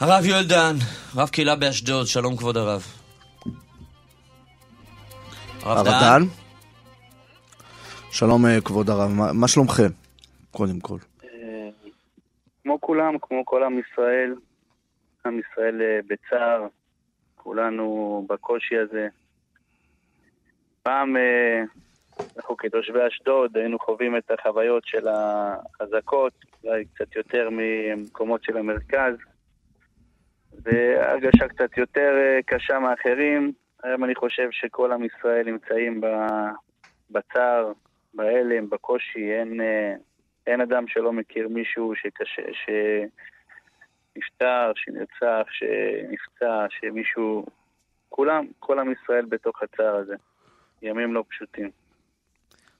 הרב יואל דהן, רב קהילה באשדוד, שלום כבוד הרב. הרב דהן? שלום אה, כבוד הרב, מה, מה שלומכם? קודם כל. אה, כמו כולם, כמו כל עם ישראל, עם ישראל אה, בצער, כולנו בקושי הזה. פעם אנחנו כתושבי אשדוד היינו חווים את החוויות של החזקות, אולי קצת יותר ממקומות של המרכז, והרגשה קצת יותר קשה מאחרים. היום אני חושב שכל עם ישראל נמצאים בצער, בהלם, בקושי, אין, אה, אין אדם שלא מכיר מישהו שקשה, שנפטר, שנרצח, שנפצע, שמישהו... כולם, כל עם ישראל בתוך הצער הזה. ימים לא פשוטים.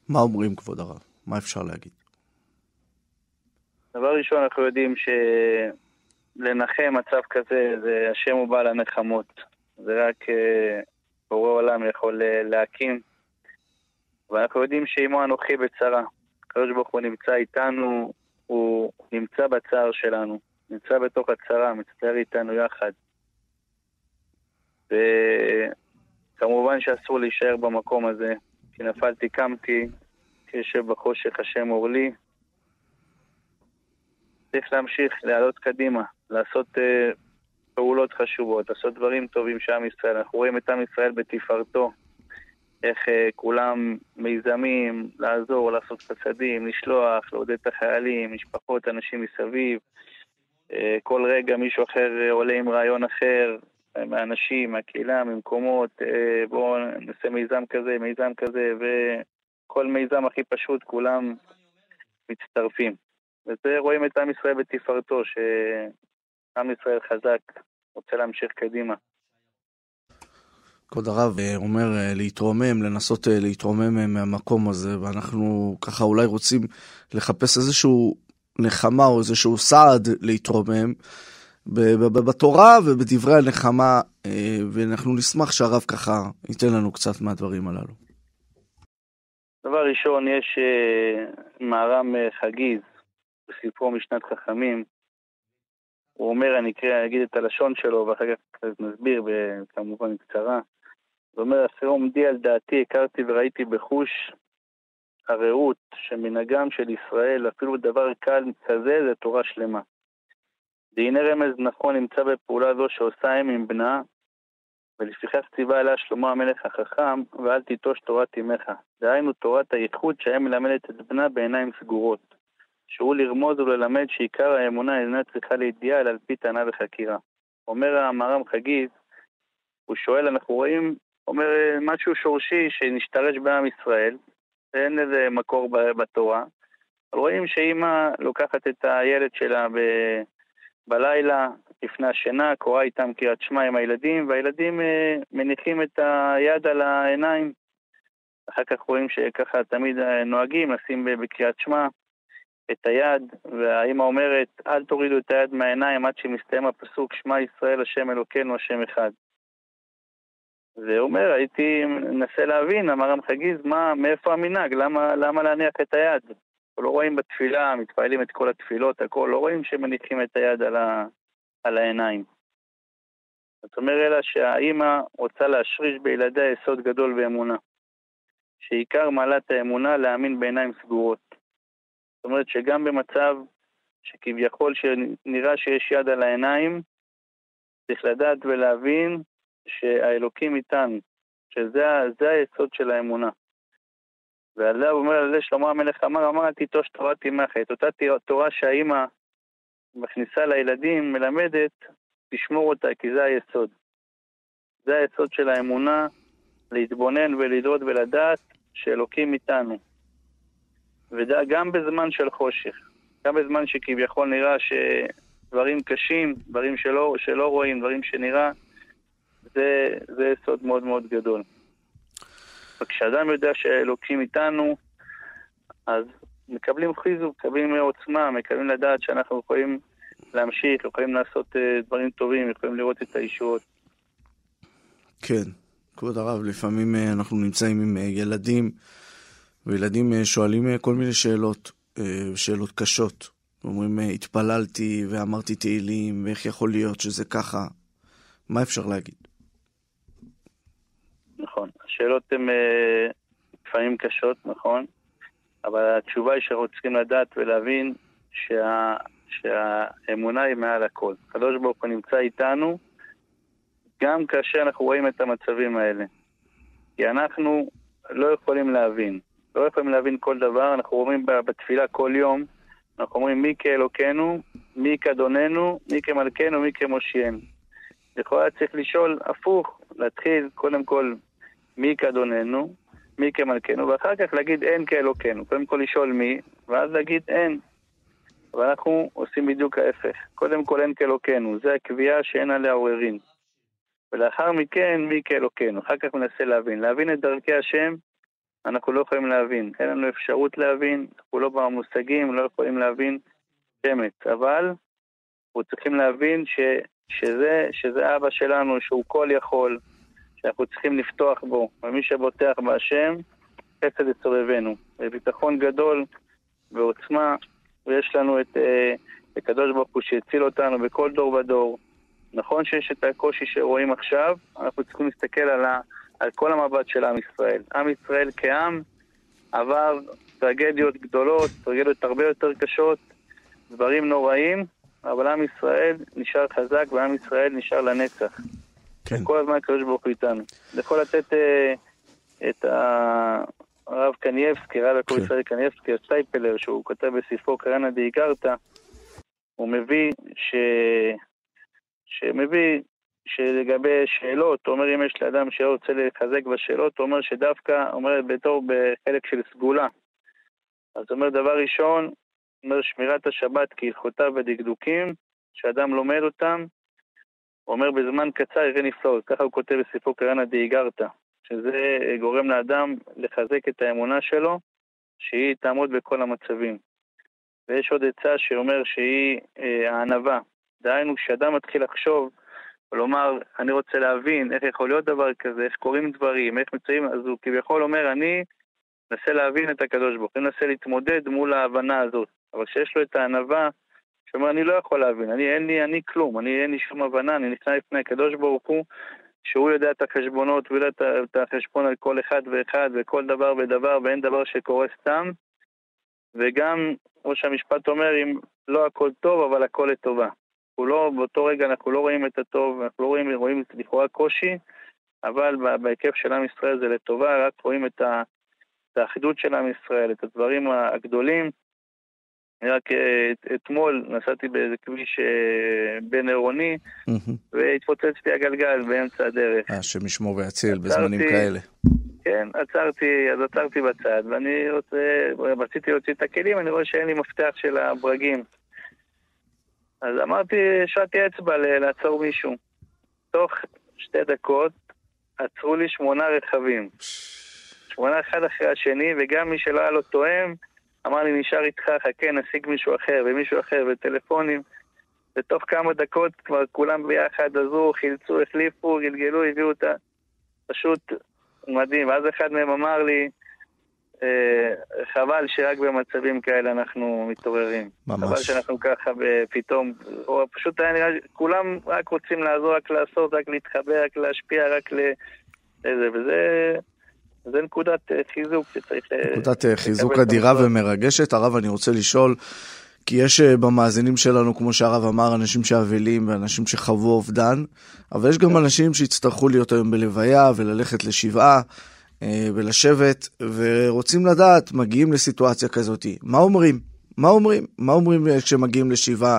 מה אומרים, כבוד הרב? מה אפשר להגיד? דבר ראשון, אנחנו יודעים שלנחם מצב כזה, זה השם הוא בעל הנחמות. זה רק אה, בורא עולם יכול אה, להקים ואנחנו יודעים שעמו אנוכי בצרה. הקדוש ברוך הוא נמצא איתנו, הוא נמצא בצער שלנו, נמצא בתוך הצרה, מצטער איתנו יחד. וכמובן שאסור להישאר במקום הזה, כי נפלתי, קמתי, יושב בחושך השם אור לי. צריך להמשיך, לעלות קדימה, לעשות uh, פעולות חשובות, לעשות דברים טובים שעם ישראל. אנחנו רואים את עם ישראל בתפארתו. איך uh, כולם מיזמים, לעזור, לעשות חסדים, לשלוח, לעודד את החיילים, משפחות, אנשים מסביב. Uh, כל רגע מישהו אחר עולה עם רעיון אחר, מהאנשים, מהקהילה, ממקומות, uh, בואו נעשה מיזם כזה, מיזם כזה, וכל מיזם הכי פשוט, כולם מצטרפים. וזה רואים את עם ישראל בתפארתו, שעם ישראל חזק, רוצה להמשיך קדימה. כבוד הרב אה, אומר אה, להתרומם, לנסות אה, להתרומם מהמקום הזה, ואנחנו ככה אולי רוצים לחפש איזשהו נחמה או איזשהו סעד להתרומם בתורה ובדברי הנחמה, ואנחנו נשמח שהרב ככה ייתן לנו קצת מהדברים הללו. דבר ראשון, יש מהר"ם חגיז בספרו משנת חכמים, הוא אומר, אני אקרא, אגיד את הלשון שלו ואחר כך נסביר כמובן בקצרה. זאת אומרת, אחרי עומדי על דעתי, הכרתי וראיתי בחוש הרעות שמנהגם של ישראל, אפילו דבר קל כזה, זה תורה שלמה. והנה רמז נכון נמצא בפעולה זו שעושה אם עם בנה, ולפיכך ציווה אליה שלמה המלך החכם, ואל תיטוש תורת אמך. דהיינו תורת הייחוד שהיה מלמדת את בנה בעיניים סגורות. שהוא לרמוז וללמד שעיקר האמונה אינה צריכה לידיעה אלא על פי טענה וחקירה. אומר המהר"ם חגיז, הוא שואל, אנחנו רואים אומר משהו שורשי שנשתרש בעם ישראל, אין איזה מקור בתורה. רואים שאימא לוקחת את הילד שלה ב... בלילה, לפני השינה, קוראה איתם קריאת שמע עם הילדים, והילדים אה, מניחים את היד על העיניים. אחר כך רואים שככה תמיד אה, נוהגים לשים בקריאת שמע את היד, והאימא אומרת, אל תורידו את היד מהעיניים עד שמסתיים הפסוק, שמע ישראל השם אלוקינו השם אחד. והוא אומר, הייתי מנסה להבין, אמר רם חגיז, מה, מאיפה המנהג, למה, למה להניח את היד? לא רואים בתפילה, מתפעלים את כל התפילות, הכל, לא רואים שמניחים את היד על, ה, על העיניים. זאת אומרת, אלא שהאימא רוצה להשריש בילדיה יסוד גדול באמונה. שעיקר מעלת האמונה להאמין בעיניים סגורות. זאת אומרת שגם במצב שכביכול שנראה שיש יד על העיניים, צריך לדעת ולהבין שהאלוקים איתנו, שזה היסוד של האמונה. ועל זה הוא אומר, על זה שלמה המלך אמר, אמר תיטוש תורת אמך, את אותה תורה שהאימא מכניסה לילדים, מלמדת, תשמור אותה, כי זה היסוד. זה היסוד של האמונה, להתבונן ולדעות ולדעת שאלוקים איתנו. וגם בזמן של חושך, גם בזמן שכביכול נראה שדברים קשים, דברים שלא, שלא רואים, דברים שנראה, זה, זה סוד מאוד מאוד גדול. וכשאדם יודע שאלוקים איתנו, אז מקבלים חיזוק, מקבלים עוצמה, מקבלים לדעת שאנחנו יכולים להמשיך, יכולים לעשות uh, דברים טובים, יכולים לראות את הישועות. כן, כבוד הרב, לפעמים uh, אנחנו נמצאים עם uh, ילדים, וילדים uh, שואלים uh, כל מיני שאלות, uh, שאלות קשות, אומרים, התפללתי ואמרתי תהילים, ואיך יכול להיות שזה ככה? מה אפשר להגיד? נכון, השאלות הן אה, לפעמים קשות, נכון, אבל התשובה היא שאנחנו צריכים לדעת ולהבין שה, שהאמונה היא מעל הכל. הקדוש ברוך הוא נמצא איתנו גם כאשר אנחנו רואים את המצבים האלה. כי אנחנו לא יכולים להבין. לא יכולים להבין כל דבר, אנחנו אומרים בתפילה כל יום, אנחנו אומרים מי כאלוקינו, מי כאדוננו, מי כמלכנו, מי כמושיענו. לכאורה צריך לשאול הפוך, להתחיל קודם כל מי כאדוננו, מי כמלכנו, ואחר כך להגיד אין כאלוקינו. קודם כל לשאול מי, ואז להגיד אין. אבל אנחנו עושים בדיוק ההפך. קודם כל אין כאלוקינו, זה הקביעה שאין עליה עוררין. ולאחר מכן מי כאלוקינו. אחר כך מנסה להבין. להבין את דרכי השם, אנחנו לא יכולים להבין. אין לנו אפשרות להבין, אנחנו לא במושגים, לא יכולים להבין אמת. אבל אנחנו צריכים להבין ש, שזה, שזה אבא שלנו, שהוא כל יכול, שאנחנו צריכים לפתוח בו, ומי שבוטח בהשם, חסד יסובבנו. ביטחון גדול ועוצמה, ויש לנו את אה, הקדוש ברוך הוא שהציל אותנו בכל דור ודור. נכון שיש את הקושי שרואים עכשיו, אנחנו צריכים להסתכל על, ה, על כל המבט של עם ישראל. עם ישראל כעם עבר טרגדיות גדולות, טרגדיות הרבה יותר קשות, דברים נוראים, אבל עם ישראל נשאר חזק ועם ישראל נשאר לנצח. כן. כל הזמן הקדוש ברוך הוא איתנו. יכול לתת אה, את הרב קנייבסקי, רב יעקב כן. ישראל קנייבסקי, הסטייפלר, שהוא כותב בספרו קריינא דאיגרתא, הוא מביא ש... שמביא שלגבי שאלות, אומר אם יש לאדם שרוצה לחזק בשאלות, אומר שדווקא, אומר בתור בחלק של סגולה. אז אומר דבר ראשון, אומר שמירת השבת כהלכותיו ודקדוקים, שאדם לומד אותם, אומר בזמן קצר יראה נפלאות, ככה הוא כותב בספרו קרנה דאיגרתא, שזה גורם לאדם לחזק את האמונה שלו, שהיא תעמוד בכל המצבים. ויש עוד עצה שאומר שהיא אה, הענווה. דהיינו, כשאדם מתחיל לחשוב, ולומר, אני רוצה להבין איך יכול להיות דבר כזה, איך קורים דברים, איך מצויים, אז הוא כביכול אומר, אני מנסה להבין את הקדוש ברוך הוא, מנסה להתמודד מול ההבנה הזאת. אבל כשיש לו את הענווה, שאומר, אני לא יכול להבין, אני אין לי, אני כלום, אני אין לי שום הבנה, אני נכנס לפני הקדוש ברוך הוא, שהוא יודע את החשבונות, הוא יודע את החשבון על כל אחד ואחד וכל דבר ודבר, ואין דבר שקורה סתם. וגם, כמו שהמשפט אומר, אם לא הכל טוב, אבל הכל לטובה. אנחנו לא, באותו רגע אנחנו לא רואים את הטוב, אנחנו לא רואים, רואים לכאורה קושי, אבל בהיקף של עם ישראל זה לטובה, רק רואים את, ה, את האחידות של עם ישראל, את הדברים הגדולים. אני רק אה, את, אתמול נסעתי באיזה כביש אה, בין עירוני, והתפוצץ לי הגלגל באמצע הדרך. השם ישמור ויציל בזמנים כאלה. כן, עצרתי, אז עצרתי בצד, ואני רוצה, רציתי להוציא את הכלים, אני רואה שאין לי מפתח של הברגים. אז אמרתי, השעתי אצבע לעצור מישהו. תוך שתי דקות עצרו לי שמונה רכבים. שמונה אחד אחרי השני, וגם מי שלא היה לו תואם, אמר לי, נשאר איתך, חכה, נשיג מישהו אחר, ומישהו אחר, וטלפונים. ותוך כמה דקות כבר כולם ביחד עזרו, חילצו, החליפו, גלגלו, הביאו אותה. פשוט מדהים. ואז אחד מהם אמר לי, חבל שרק במצבים כאלה אנחנו מתעוררים. ממש. חבל שאנחנו ככה פתאום, או פשוט היה נראה, כולם רק רוצים לעזור, רק לעשות, רק להתחבר, רק להשפיע, רק. לזה, וזה... זה נקודת אה, חיזוק שצריך... אה, נקודת חיזוק אדירה ומרגשת. הרב, אני רוצה לשאול, כי יש במאזינים שלנו, כמו שהרב אמר, אנשים שאבלים ואנשים שחוו אובדן, אבל יש גם אנשים שיצטרכו להיות היום בלוויה וללכת לשבעה. אה, ולשבת, ורוצים לדעת, מגיעים לסיטואציה כזאת, מה אומרים? מה אומרים? מה אומרים כשמגיעים לשבעה,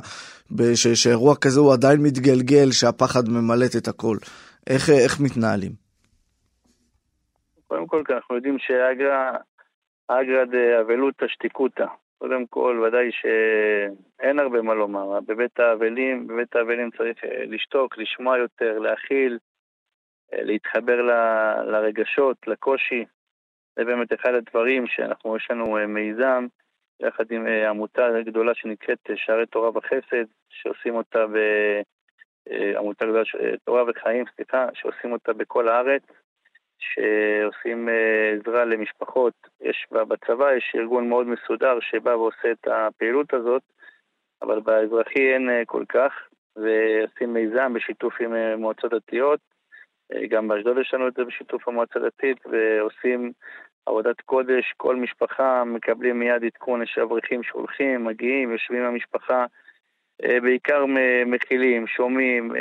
שאירוע כזה הוא עדיין מתגלגל, שהפחד ממלט את הכל? איך, איך מתנהלים? קודם כל, אנחנו יודעים שאגרא, אגרא דאבלותא שתיקותא. קודם כל, ודאי שאין הרבה מה לומר. בבית האבלים, בבית האבלים צריך אה, לשתוק, לשמוע יותר, להכיל. להתחבר ל, לרגשות, לקושי. זה באמת אחד הדברים שאנחנו, יש לנו אה, מיזם יחד עם אה, עמותה גדולה שנקראת אה, שערי תורה וחסד, שעושים אותה ב... עמותה גדולה, תורה וחיים, סליחה, שעושים אותה בכל הארץ, שעושים עזרה למשפחות. יש בצבא, יש ארגון מאוד מסודר שבא ועושה את הפעילות הזאת, אבל באזרחי אין כל כך, ועושים מיזם בשיתוף עם מועצות דתיות. גם באשדוד יש לנו את זה בשיתוף המועצה הדתית, ועושים עבודת קודש, כל משפחה מקבלים מיד עדכון, יש אברכים שהולכים, מגיעים, יושבים עם המשפחה, בעיקר מכילים, שומעים,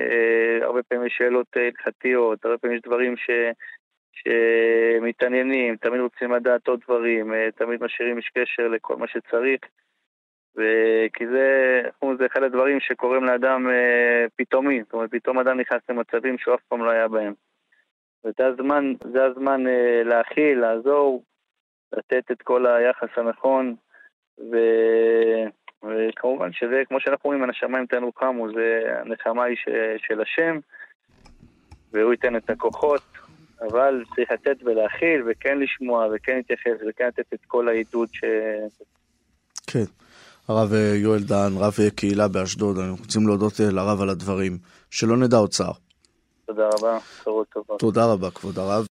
הרבה פעמים יש שאלות הלכתיות, הרבה פעמים יש דברים ש... שמתעניינים, תמיד רוצים לדעת עוד דברים, תמיד משאירים איש קשר לכל מה שצריך, וכי זה, זה אחד הדברים שקורים לאדם פתאומי, זאת אומרת, פתאום אדם נכנס למצבים שהוא אף פעם לא היה בהם. וזה הזמן, זה הזמן להכיל, לעזור, לתת את כל היחס הנכון, ו... וכמובן שזה, כמו שאנחנו אומרים, הנשמיים תנו קמו, זה הנחמה היא של השם, והוא ייתן את הכוחות, אבל צריך לתת ולהכיל, וכן לשמוע, וכן להתייחס, וכן לתת את כל העידוד ש... כן. הרב יואל דהן, רב קהילה באשדוד, אנחנו רוצים להודות לרב על הדברים. שלא נדע עוד צער. תודה רבה, בשורות טובות. תודה רבה, כבוד הרב.